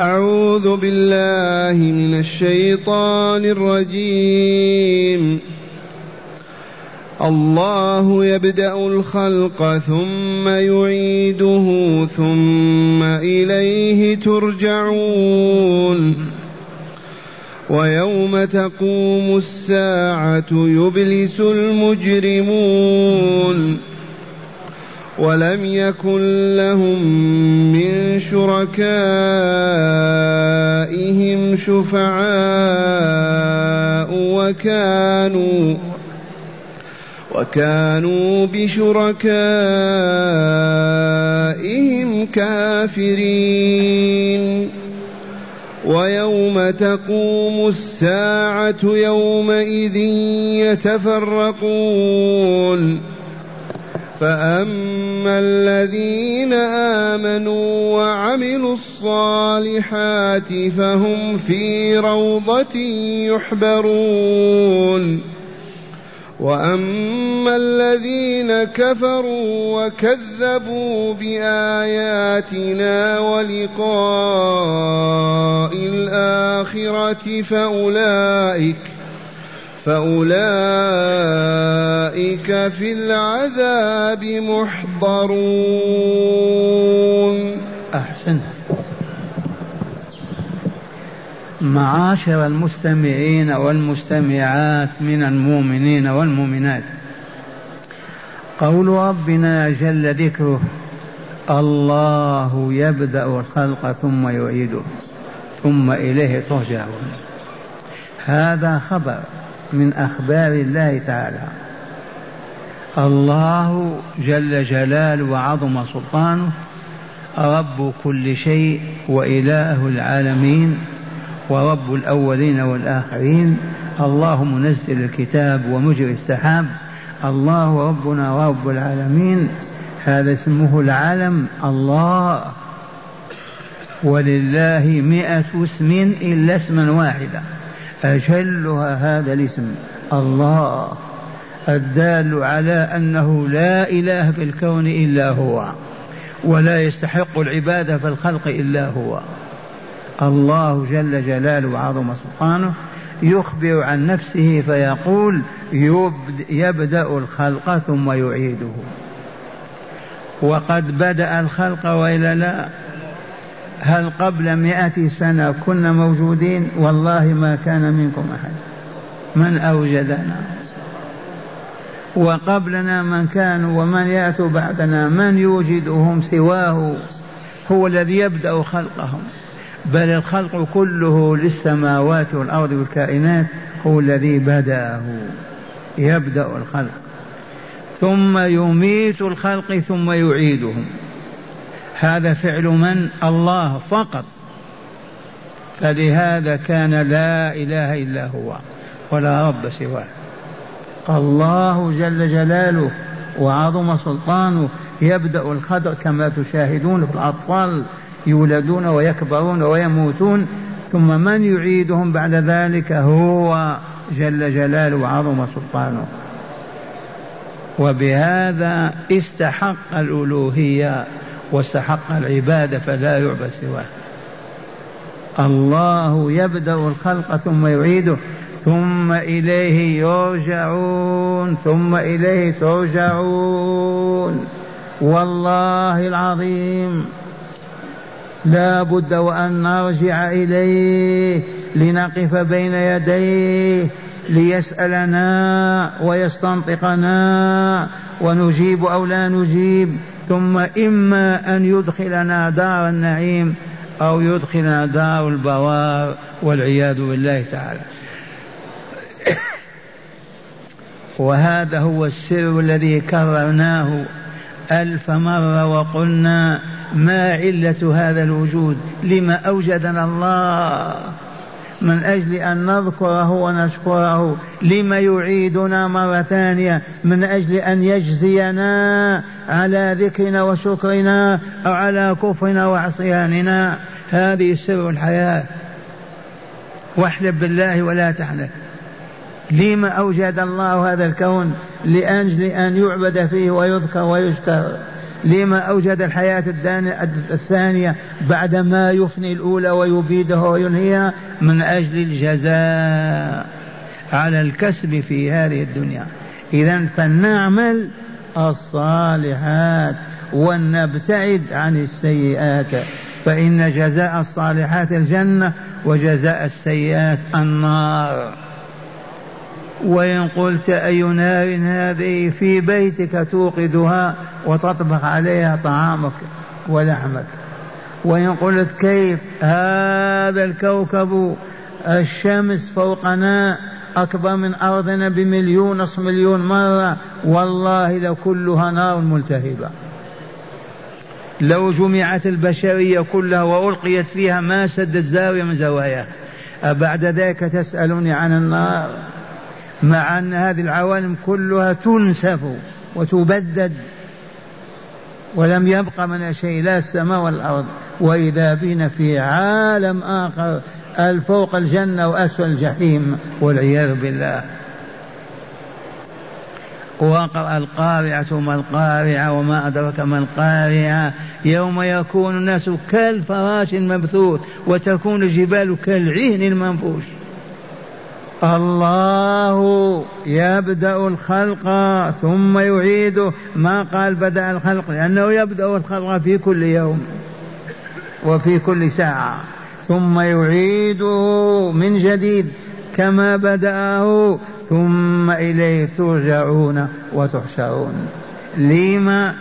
أعوذ بالله من الشيطان الرجيم. الله يبدأ الخلق ثم يعيده ثم إليه ترجعون. ويوم تقوم الساعة يبلس المجرمون. ولم يكن لهم من شركائهم شفعاء وكانوا وكانوا بشركائهم كافرين. ويوم تقوم الساعة يومئذ يتفرقون. فأما الذين آمنوا وعملوا الصالحات فهم في روضة يحبرون واما الذين كفروا وكذبوا باياتنا ولقاء الاخره فاولئك فاولئك في العذاب محضرون أحسنت. معاشر المستمعين والمستمعات من المؤمنين والمؤمنات قول ربنا جل ذكره الله يبدأ الخلق ثم يعيده ثم إليه ترجعون. هذا خبر. من أخبار الله تعالى. الله جل جلاله وعظم سلطانه رب كل شيء وإله العالمين ورب الأولين والآخرين. الله منزل الكتاب ومجري السحاب. الله ربنا ورب العالمين. هذا اسمه العلم الله. ولله مئة اسم إلا اسما واحدا. أجلها هذا الاسم الله الدال على أنه لا إله في الكون إلا هو ولا يستحق العبادة في الخلق إلا هو. الله جل جلاله وعظم سبحانه يخبر عن نفسه فيقول يبدأ الخلق ثم يعيده. وقد بدأ الخلق وإلا لا. هل قبل مئة سنة كنا موجودين؟ والله ما كان منكم أحد. من أوجدنا؟ وقبلنا من كانوا ومن يأتوا بعدنا من يوجدهم سواه؟ هو الذي يبدأ خلقهم. بل الخلق كله للسماوات والأرض والكائنات هو الذي بدأه. يبدأ الخلق. ثم يميت الخلق ثم يعيدهم. هذا فعل من؟ الله فقط. فلهذا كان لا إله إلا هو ولا رب سواه. الله جل جلاله وعظم سلطانه يبدأ الخلق كما تشاهدون في الأطفال يولدون ويكبرون ويموتون ثم من يعيدهم بعد ذلك؟ هو جل جلاله وعظم سلطانه. وبهذا استحق الألوهية واستحق العبادة فلا يعبد سواه. الله يبدأ الخلق ثم يعيده ثم إليه يرجعون ثم إليه ترجعون. والله العظيم. لا بد وأن نرجع إليه لنقف بين يديه ليسألنا ويستنطقنا ونجيب أو لا نجيب. ثم إما أن يدخلنا دار النعيم أو يدخلنا دار البوار والعياذ بالله تعالى. وهذا هو السر الذي كررناه ألف مرة وقلنا ما علة هذا الوجود؟ لما أوجدنا الله من أجل أن نذكره ونشكره لما يعيدنا مرة ثانية من أجل أن يجزينا على ذكرنا وشكرنا أو على كفرنا وعصياننا. هذه سر الحياة. واحلف بالله ولا تحلف. لما أوجد الله هذا الكون؟ لأجل أن يعبد فيه ويذكر ويشكر. لما أوجد الحياة الثانية بعدما يفني الأولى ويبيدها وينهيها من أجل الجزاء على الكسب في هذه الدنيا. إذا فلنعمل الصالحات ولنبتعد عن السيئات. فإن جزاء الصالحات الجنة وجزاء السيئات النار. وإن قلت أي نار هذه في بيتك توقدها وتطبخ عليها طعامك ولحمك. وإن قلت كيف هذا الكوكب الشمس فوقنا أكبر من أرضنا بمليون نصف مليون مرة والله لكلها نار ملتهبة. لو جمعت البشرية كلها وألقيت فيها ما سدت زاوية من زواياها. أبعد ذلك تسألني عن النار؟ مع أن هذه العوالم كلها تنسف وتبدد ولم يبق من شيء لا السماء والأرض. وإذا بنا في عالم آخر الفوق الجنة وأسفل الجحيم والعياذ بالله. وقرأ القارعة ما القارعة وما أدرك ما القارعة. يوم يكون الناس كالفراش المبثوث وتكون الجبال كالعهن المنفوش. الله يبدأ الخلق ثم يعيده ما قال بدأ الخلق لأنه يبدأ الخلق في كل يوم وفي كل ساعة ثم يعيده من جديد كما بدأه ثم إليه ترجعون وتحشرون. لما؟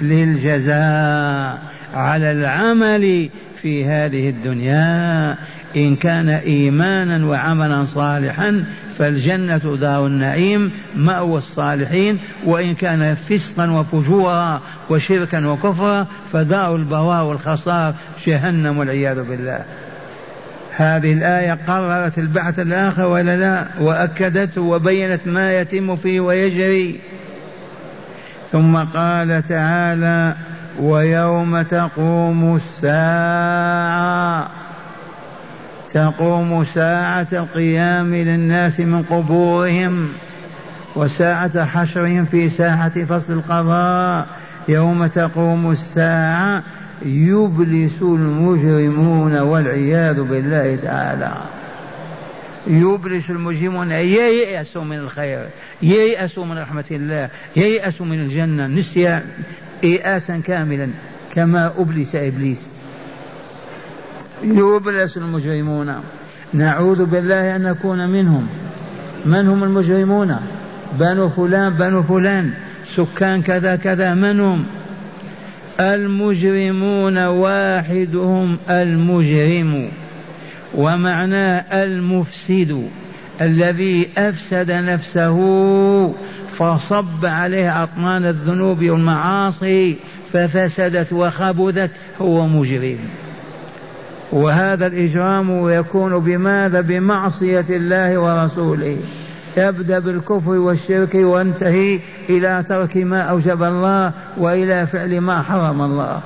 للجزاء على العمل في هذه الدنيا إن كان إيمانا وعملا صالحا فالجنة دار النعيم مأوى الصالحين وإن كان فسقا وفجورا وشركا وكفرا فدار البواء والخسار جهنم والعياذ بالله. هذه الآية قررت البعث الآخر ولا لا؟ وأكدته وبينت ما يتم فيه ويجري. ثم قال تعالى ويوم تقوم الساعة. تقوم ساعة القيام للناس من قبورهم وساعة حشرهم في ساحة فصل القضاء. يوم تقوم الساعة يبلس المجرمون والعياذ بالله تعالى. يبلس المجرمون ييأسوا من الخير ييأسوا من رحمة الله ييأسوا من الجنة نسيا إياسا كاملا كما أبلس إبليس. يبلس المجرمون. نعوذ بالله أن نكون منهم. من هم المجرمون؟ بنو فلان بنو فلان. سكان كذا كذا. من هم؟ المجرمون واحدهم المجرم. ومعناه المفسد الذي أفسد نفسه فصب عليه أطنان الذنوب والمعاصي ففسدت وخبثت هو مجرم. وهذا الإجرام يكون بماذا؟ بمعصية الله ورسوله. يبدأ بالكفر والشرك وانتهي إلى ترك ما أوجب الله وإلى فعل ما حرم الله.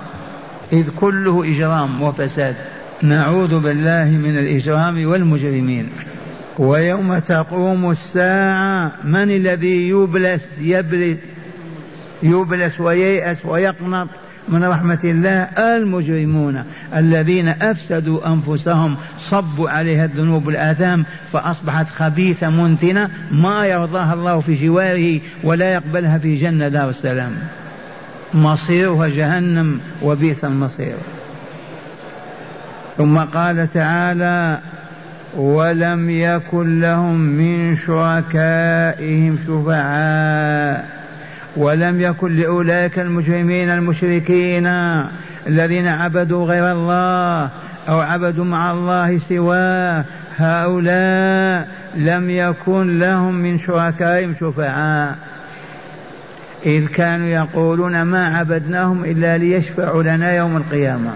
إذ كله إجرام وفساد. نعوذ بالله من الإجرام والمجرمين. ويوم تقوم الساعة من الذي يبلس يبلس يبلس وييأس ويقنط من رحمة الله؟ المجرمون الذين أفسدوا أنفسهم صبوا عليها الذنوب والآثام فأصبحت خبيثة منتنة ما يرضاها الله في جواره ولا يقبلها في جنة دار السلام. مصيرها جهنم وبئس المصير. ثم قال تعالى ولم يكن لهم من شركائهم شفعاء ولم يكن لأولئك المجرمين المشركين الذين عبدوا غير الله أو عبدوا مع الله سواه هؤلاء لم يكن لهم من شركائهم شفعاء. إذ كانوا يقولون ما عبدناهم إلا ليشفعوا لنا يوم القيامة.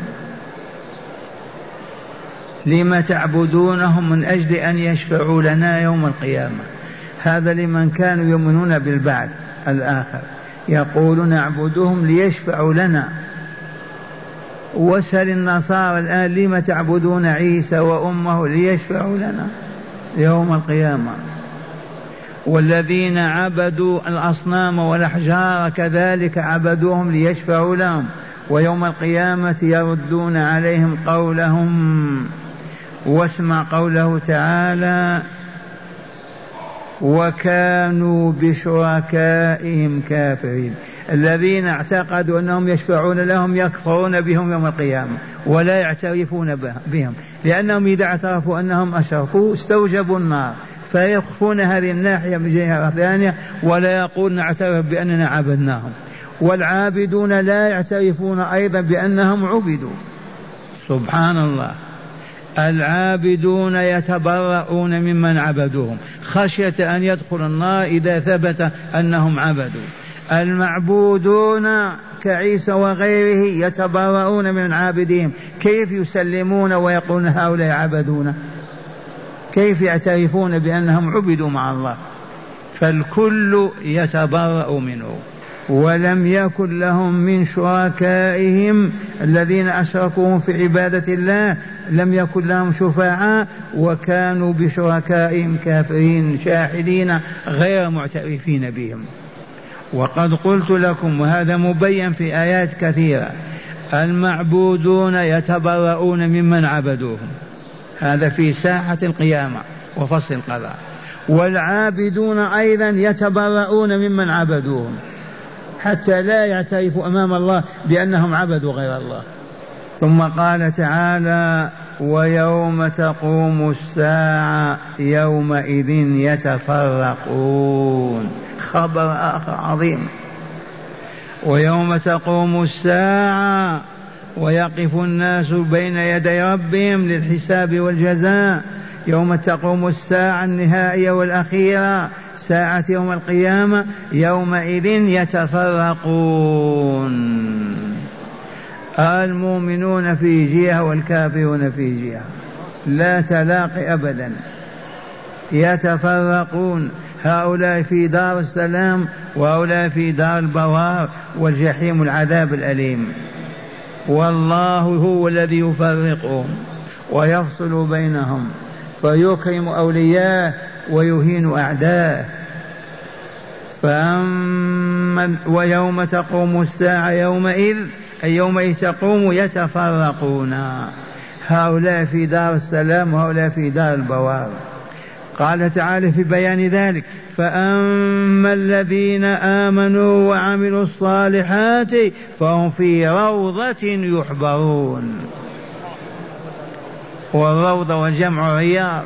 لم تعبدونهم من أجل أن يشفعوا لنا يوم القيامة. هذا لمن كانوا يؤمنون بالبعث الآخر. يقول نعبدهم ليشفعوا لنا. واسأل النصارى الآن لم تعبدون عيسى وأمه ليشفعوا لنا يوم القيامة. والذين عبدوا الأصنام والأحجار كذلك عبدوهم ليشفعوا لهم. ويوم القيامة يردون عليهم قولهم. واسمع قوله تعالى وكانوا بشركائهم كافرين. الذين اعتقدوا أنهم يشفعون لهم يكفرون بهم يوم القيامة ولا يعترفون بهم. لأنهم إذا اعترفوا أنهم أشركوا استوجبوا النار. فيخفون هذه الناحيه من جهة ثانية ولا يقول نعترف بأننا عبدناهم. والعابدون لا يعترفون أيضا بأنهم عبدوا. سبحان الله. العابدون يتبرؤون ممن عبدوهم. خشية أن يدخل النار إذا ثبت أنهم عبدوا. المعبودون كعيسى وغيره يتبرؤون من عابدهم كيف يسلمون ويقولون هؤلاء عبدون كيف يعترفون بأنهم عبدوا مع الله؟ فالكل يتبرأ منه. ولم يكن لهم من شركائهم الذين أشركوا في عبادة الله لم يكن لهم شفعاء وكانوا بشركائهم كافرين شاحدين غير معترفين بهم. وقد قلت لكم وهذا مبين في آيات كثيرة المعبودون يتبرؤون ممن عبدوهم. هذا في ساحة القيامة وفصل القضاء. والعابدون أيضا يتبرؤون ممن عبدوهم. حتى لا يعترفوا أمام الله بأنهم عبدوا غير الله. ثم قال تعالى ويوم تقوم الساعة يومئذ يتفرقون. خبر آخر عظيم. ويوم تقوم الساعة ويقف الناس بين يدي ربهم للحساب والجزاء. يوم تقوم الساعة النهائية والأخيرة ساعة يوم القيامة يومئذ يتفرقون. المؤمنون في جهة والكافرون في جهة. لا تلاقي أبدا. يتفرقون. هؤلاء في دار السلام وهؤلاء في دار البوار والجحيم العذاب الأليم. والله هو الذي يفرقهم ويفصل بينهم فيكرم أولياءه ويهين أعداءه. فأما ويوم تقوم الساعة يومئذ أي يومئذ تقوم يتفرقون. هؤلاء في دار السلام وهؤلاء في دار البوار. قال تعالى في بيان ذلك فأما الذين آمنوا وعملوا الصالحات فهم في روضة يحبرون. والروضة والجمع رياض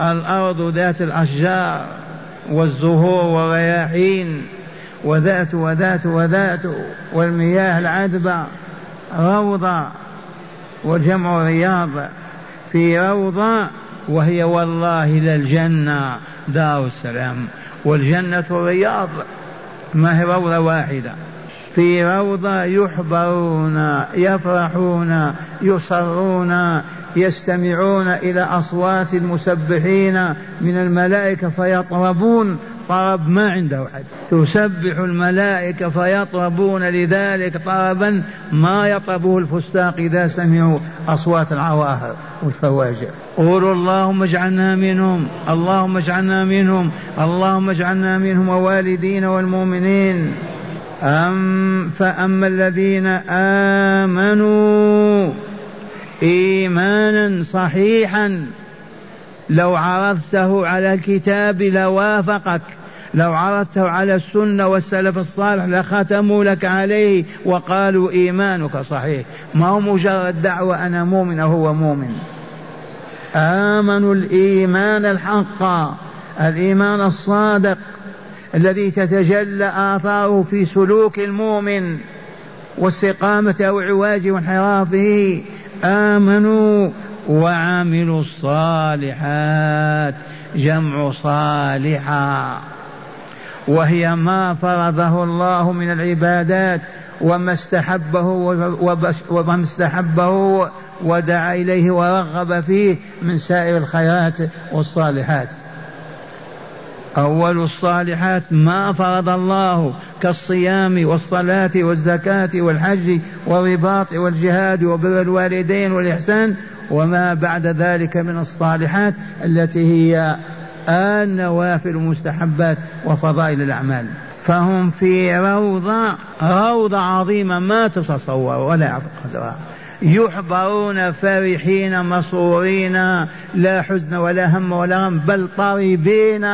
الأرض ذات الأشجار والزهور والرياحين وذات وذات وذات والمياه العذبة روضة وجمع رياض في روضة وهي والله للجنة دار السلام. والجنة رياض ما هي روضة واحدة. في روضة يحبرون يفرحون يصرون يستمعون إلى أصوات المسبحين من الملائكة فيطربون. طرب ما عنده حد تسبح الملائكة فيطربون لذلك طربا ما يطربه الفساق إذا سمعوا أصوات العواهر والفواجع. قولوا اللهم اجعلنا منهم اللهم اجعلنا منهم اللهم اجعلنا منهم ووالدين والمؤمنين. أم فأما الذين آمنوا إيمانا صحيحا لو عرضته على الكتاب لوافقك لو عرضته على السنة والسلف الصالح لختموا لك عليه وقالوا إيمانك صحيح. ما هو مجرد دعوة أنا مؤمن أو هو مؤمن. آمنوا الإيمان الحق الإيمان الصادق. الذي تتجلى آثاره في سلوك المؤمن واستقامة أو عواجه وانحرافه آمنوا وعملوا الصالحات جمع صالحا. وهي ما فرضه الله من العبادات وما استحبه وما استحبه ودعا إليه ورغب فيه من سائر الخيرات والصالحات. أول الصالحات ما فرض الله كالصيام والصلاة والزكاة والحج والرباط والجهاد وبر الوالدين والإحسان وما بعد ذلك من الصالحات التي هي النوافل والمستحبات وفضائل الأعمال. فهم في روضة روضة عظيمة ما تتصور ولا يعرف قدرها. يحبرون فرحين مسرورين لا حزن ولا هم ولا غم بل طريبين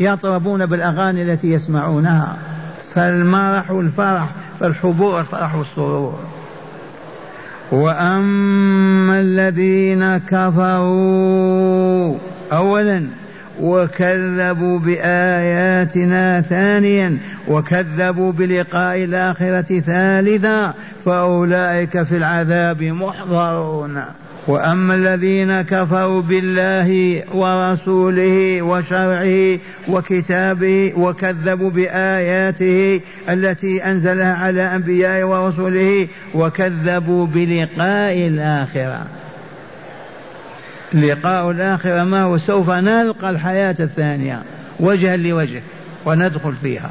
يطربون بالأغاني التي يسمعونها. فالمرح والفرح فالحبور الفرح والسرور وأما الذين كفروا أولا وكذبوا بآياتنا ثانيا وكذبوا بلقاء الآخرة ثالثا فأولئك في العذاب محضرون. وأما الذين كفروا بالله ورسوله وشرعه وكتابه وكذبوا بآياته التي أنزلها على انبيائه ورسله وكذبوا بلقاء الآخرة. لقاء الآخرة ما هو سوف نلقى الحياة الثانية وجها لوجه وندخل فيها.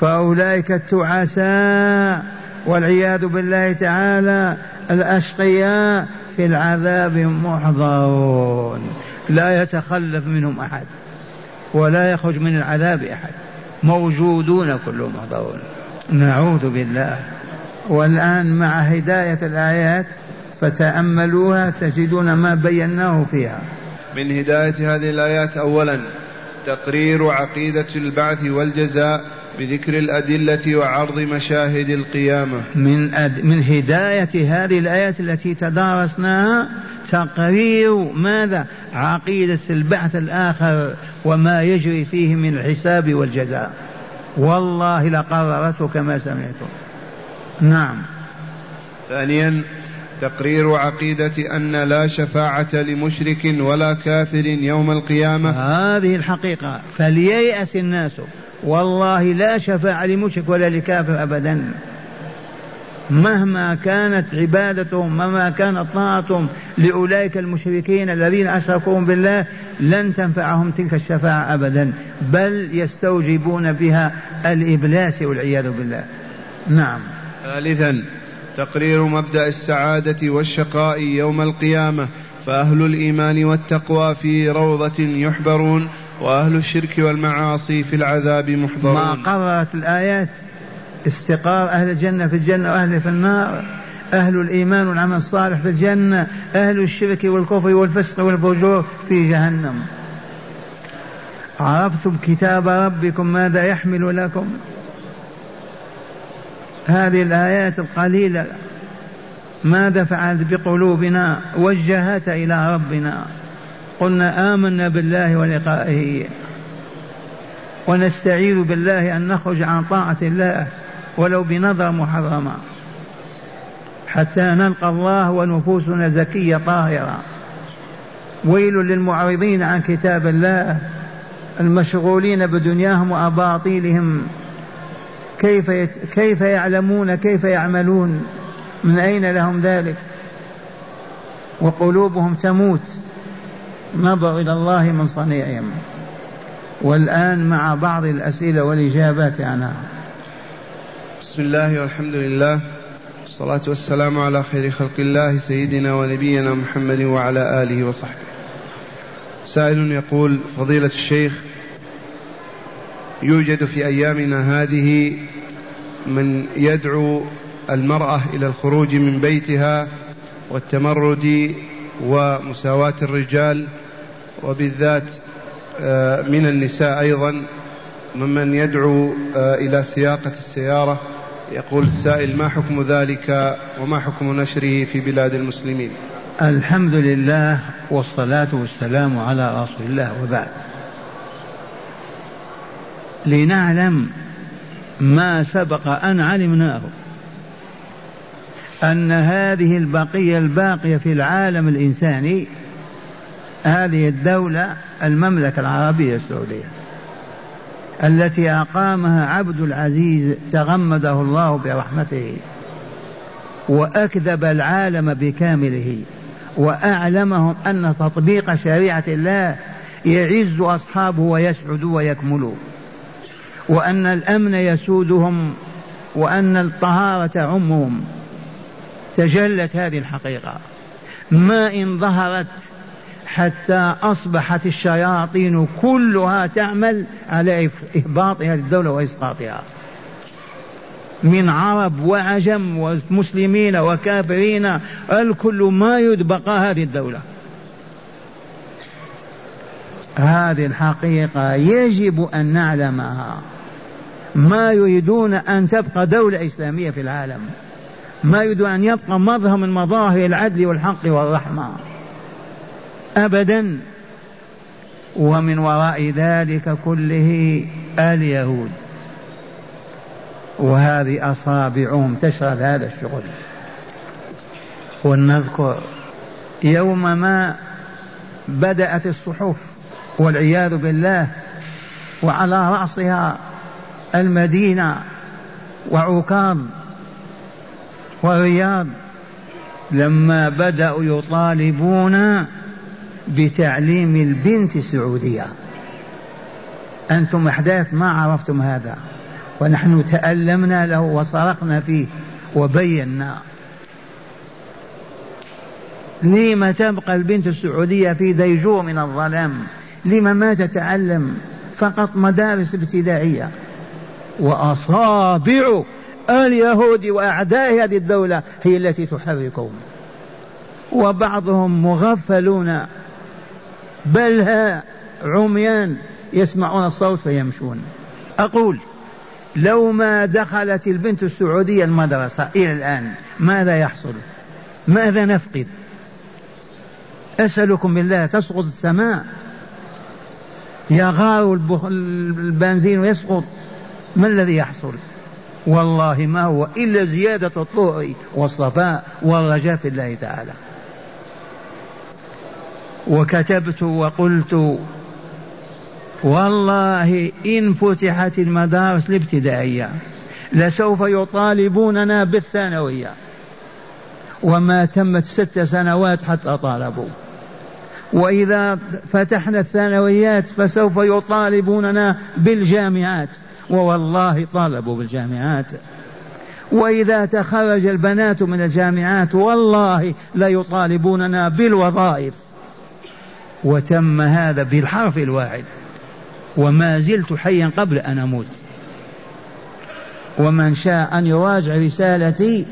فأولئك التعساء والعياذ بالله تعالى الأشقياء في العذاب محضرون. لا يتخلف منهم أحد ولا يخرج من العذاب أحد. موجودون كلهم محضرون. نعوذ بالله. والآن مع هداية الآيات فتأملوها تجدون ما بيناه فيها. من هداية هذه الآيات أولا تقرير عقيدة البعث والجزاء بذكر الأدلة وعرض مشاهد القيامة. من أد... من هداية هذه الآيات التي تدارسناها تقرير ماذا؟ عقيدة البعث الآخر وما يجري فيه من الحساب والجزاء. والله لقررته كما سمعتم. نعم. ثانيا تقرير عقيدة أن لا شفاعة لمشرك ولا كافر يوم القيامة. هذه الحقيقة. فلييأس الناس. والله لا شفاعة لمشرك ولا لكافر أبدا. مهما كانت عبادتهم مهما كانت طاعتهم لأولئك المشركين الذين أشركوا بالله لن تنفعهم تلك الشفاعة أبدا. بل يستوجبون بها الإبلاس والعياذ بالله. نعم. ثالثا تقرير مبدأ السعادة والشقاء يوم القيامة فأهل الإيمان والتقوى في روضة يحبرون وأهل الشرك والمعاصي في العذاب محضرون. ما قررت الآيات؟ استقرار أهل الجنة في الجنة وأهل في النار أهل الإيمان والعمل الصالح في الجنة أهل الشرك والكفر والفسق والفجور في جهنم. عرفتم كتاب ربكم ماذا يحمل لكم؟ هذه الآيات القليلة. ماذا فعلت بقلوبنا؟ وجهت إلى ربنا. قلنا آمنا بالله ولقائه. ونستعيذ بالله أن نخرج عن طاعة الله ولو بنظر محرمة حتى نلقى الله ونفوسنا زكية طاهرة. ويل للمعرضين عن كتاب الله. المشغولين بدنياهم وأباطيلهم. كيف يت... كيف يعلمون كيف يعملون من أين لهم ذلك؟ وقلوبهم تموت. نظر إلى الله من صنيعهم. والآن مع بعض الأسئلة والإجابات عنها بسم الله والحمد لله. والصلاة والسلام على خير خلق الله سيدنا ونبينا محمد وعلى آله وصحبه. سائل يقول فضيلة الشيخ يوجد في أيامنا هذه من يدعو المرأة إلى الخروج من بيتها والتمرد ومساواة الرجال وبالذات آه، من النساء أيضا ممن يدعو آه، إلى سياقة السيارة. يقول السائل ما حكم ذلك وما حكم نشره في بلاد المسلمين؟ الحمد لله والصلاة والسلام على رسول الله وبعد. لنعلم ما سبق أن علمناه. أن هذه البقية الباقية في العالم الإنساني هذه الدولة المملكة العربية السعودية التي أقامها عبد العزيز تغمده الله برحمته وأكذب العالم بكامله وأعلمهم أن تطبيق شريعة الله يعز أصحابه ويسعد ويكمل. وأن الأمن يسودهم وأن الطهارة تعمهم. تجلت هذه الحقيقة. ما إن ظهرت حتى أصبحت الشياطين كلها تعمل على إهباط هذه الدولة وإسقاطها. من عرب وعجم ومسلمين وكافرين الكل ما يدبق هذه الدولة. هذه الحقيقة يجب أن نعلمها. ما يريدون أن تبقى دولة إسلامية في العالم. ما يريدون أن يبقى مظهر من مظاهر العدل والحق والرحمة. أبدا. ومن وراء ذلك كله اليهود. وهذه أصابعهم تشغل هذا الشغل. ولنذكر يوم ما بدأت الصحف والعياذ بالله وعلى رأسها المدينة وعكاظ والرياض لما بدأوا يطالبون بتعليم البنت السعودية. أنتم أحداث ما عرفتم هذا ونحن تألمنا له وصرخنا فيه وبينا. لم تبقى البنت السعودية في ديجور من الظلام؟ لم ما تتعلم فقط مدارس ابتدائية. وأصابع اليهود وأعداء هذه الدولة هي التي تحركهم وبعضهم مغفلون. بل ها عميان يسمعون الصوت فيمشون. أقول لو ما دخلت البنت السعودية المدرسة إلى الآن ماذا يحصل؟ ماذا نفقد؟ أسألكم بالله تسقط السماء. يغار البنزين ويسقط. ما الذي يحصل؟ والله ما هو إلا زيادة الطهر والصفاء والرجاء في الله تعالى. وكتبت وقلت والله إن فتحت المدارس الابتدائية لسوف يطالبوننا بالثانوية. وما تمت ست سنوات حتى طالبوا. وإذا فتحنا الثانويات فسوف يطالبوننا بالجامعات. ووالله طالبوا بالجامعات. وإذا تخرج البنات من الجامعات والله لا يطالبوننا بالوظائف. وتم هذا بالحرف الواحد. وما زلت حيا قبل أن أموت. ومن شاء أن يراجع رسالتي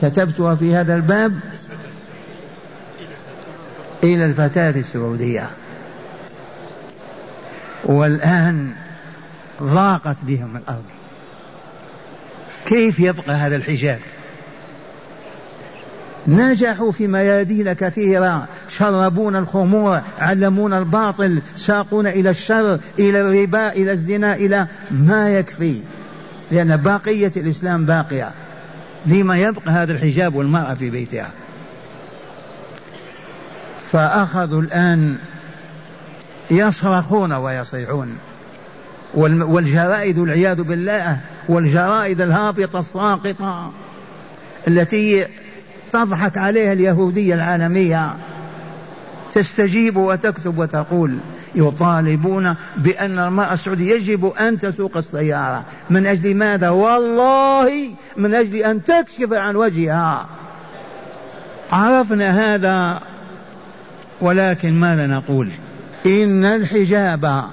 كتبتها في هذا الباب إلى الفتاة السعودية. والآن ضاقت بهم الأرض. كيف يبقى هذا الحجاب؟ نجحوا في ميادين كثيرة شربون الخمور علمون الباطل ساقونا إلى الشر إلى الربا إلى الزنا إلى ما يكفي. لأن باقية الإسلام باقية. لما يبقى هذا الحجاب والمرأة في بيتها؟ فأخذوا الآن يصرخون ويصيحون. والجرائد والعياذ بالله والجرائد الهابطة الساقطة التي تضحك عليها اليهودية العالمية تستجيب وتكتب وتقول يطالبون بأن المرأة السعودية يجب أن تسوق السيارة. من أجل ماذا؟ والله من أجل أن تكشف عن وجهها. عرفنا هذا ولكن ماذا نقول؟ إن الحجاب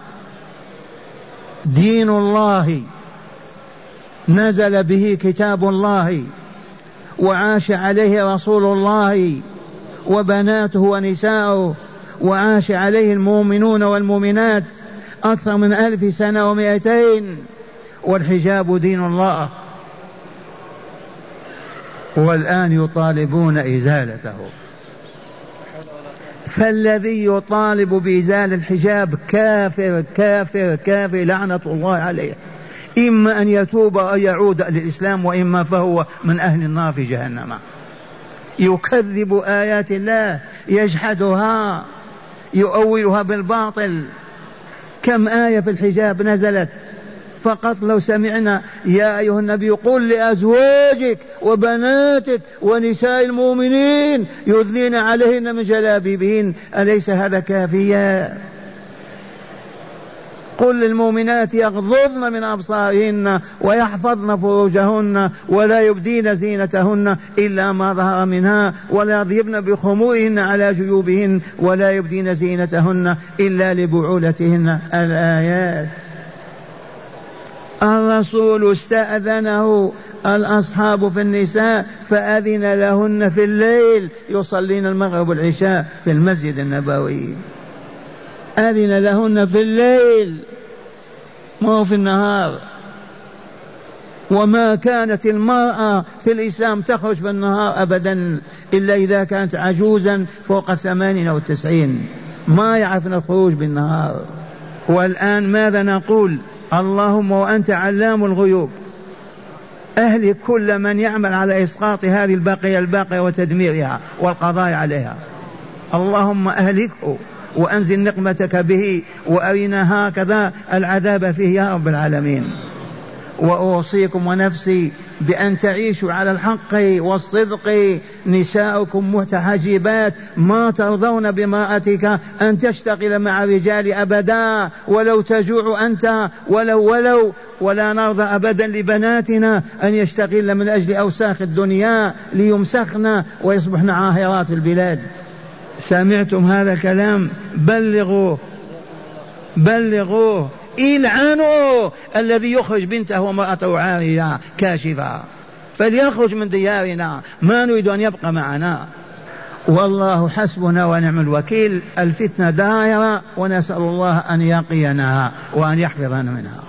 دين الله. نزل به كتاب الله. وعاش عليه رسول الله. وبناته ونساؤه. وعاش عليه المؤمنون والمؤمنات أكثر من ألف سنة ومائتين والحجاب دين الله. والآن يطالبون إزالته. فالذي يطالب بإزالة الحجاب كافر كافر كافر لعنة الله عليه. إما أن يتوب أو يعود للإسلام وإما فهو من أهل النار في جهنم. يكذب آيات الله يجحدها يؤولها بالباطل. كم آية في الحجاب نزلت؟ فقط لو سمعنا يا أيها النبي قل لأزواجك وبناتك ونساء المؤمنين يدلين عليهن من جلابيبهن أليس هذا كافيا؟ قل للمؤمنات يغضضن من أبصارهن ويحفظن فروجهن ولا يبدين زينتهن إلا ما ظهر منها ولا يضربن بخمورهن على جيوبهن ولا يبدين زينتهن إلا لبعولتهن. الآيات الرسول استأذنه الأصحاب في النساء فأذن لهن في الليل يصلين المغرب والعشاء في المسجد النبوي. أذن لهن في الليل ما في النهار. وما كانت المرأة في الإسلام تخرج في النهار أبدا إلا إذا كانت عجوزا فوق الثمانين أو التسعين ما يعرفن الخروج بالنهار. والآن ماذا نقول؟ اللهم وأنت علام الغيوب. أهلك كل من يعمل على إسقاط هذه البقية الباقية وتدميرها والقضاء عليها. اللهم أهلكه وأنزل نقمتك به وأرنا هكذا العذاب فيه يا رب العالمين. وأوصيكم ونفسي بأن تعيشوا على الحق والصدق. نساؤكم متحجبات ما ترضون بامرأتك أن تشتغل مع الرجال أبدا ولو تجوع أنت ولو ولو ولا نرضى أبدا لبناتنا أن يشتغلن من أجل أوساخ الدنيا ليمسخن ويصبحن عاهرات البلاد. سمعتم هذا الكلام؟ بلغوه بلغوه العنوا الذي يخرج بنته وامرأته عارية كاشفة. فليخرج من ديارنا ما نريد أن يبقى معنا. والله حسبنا ونعم الوكيل. الفتنة دائرة ونسأل الله أن يقينا وأن يحفظنا منها.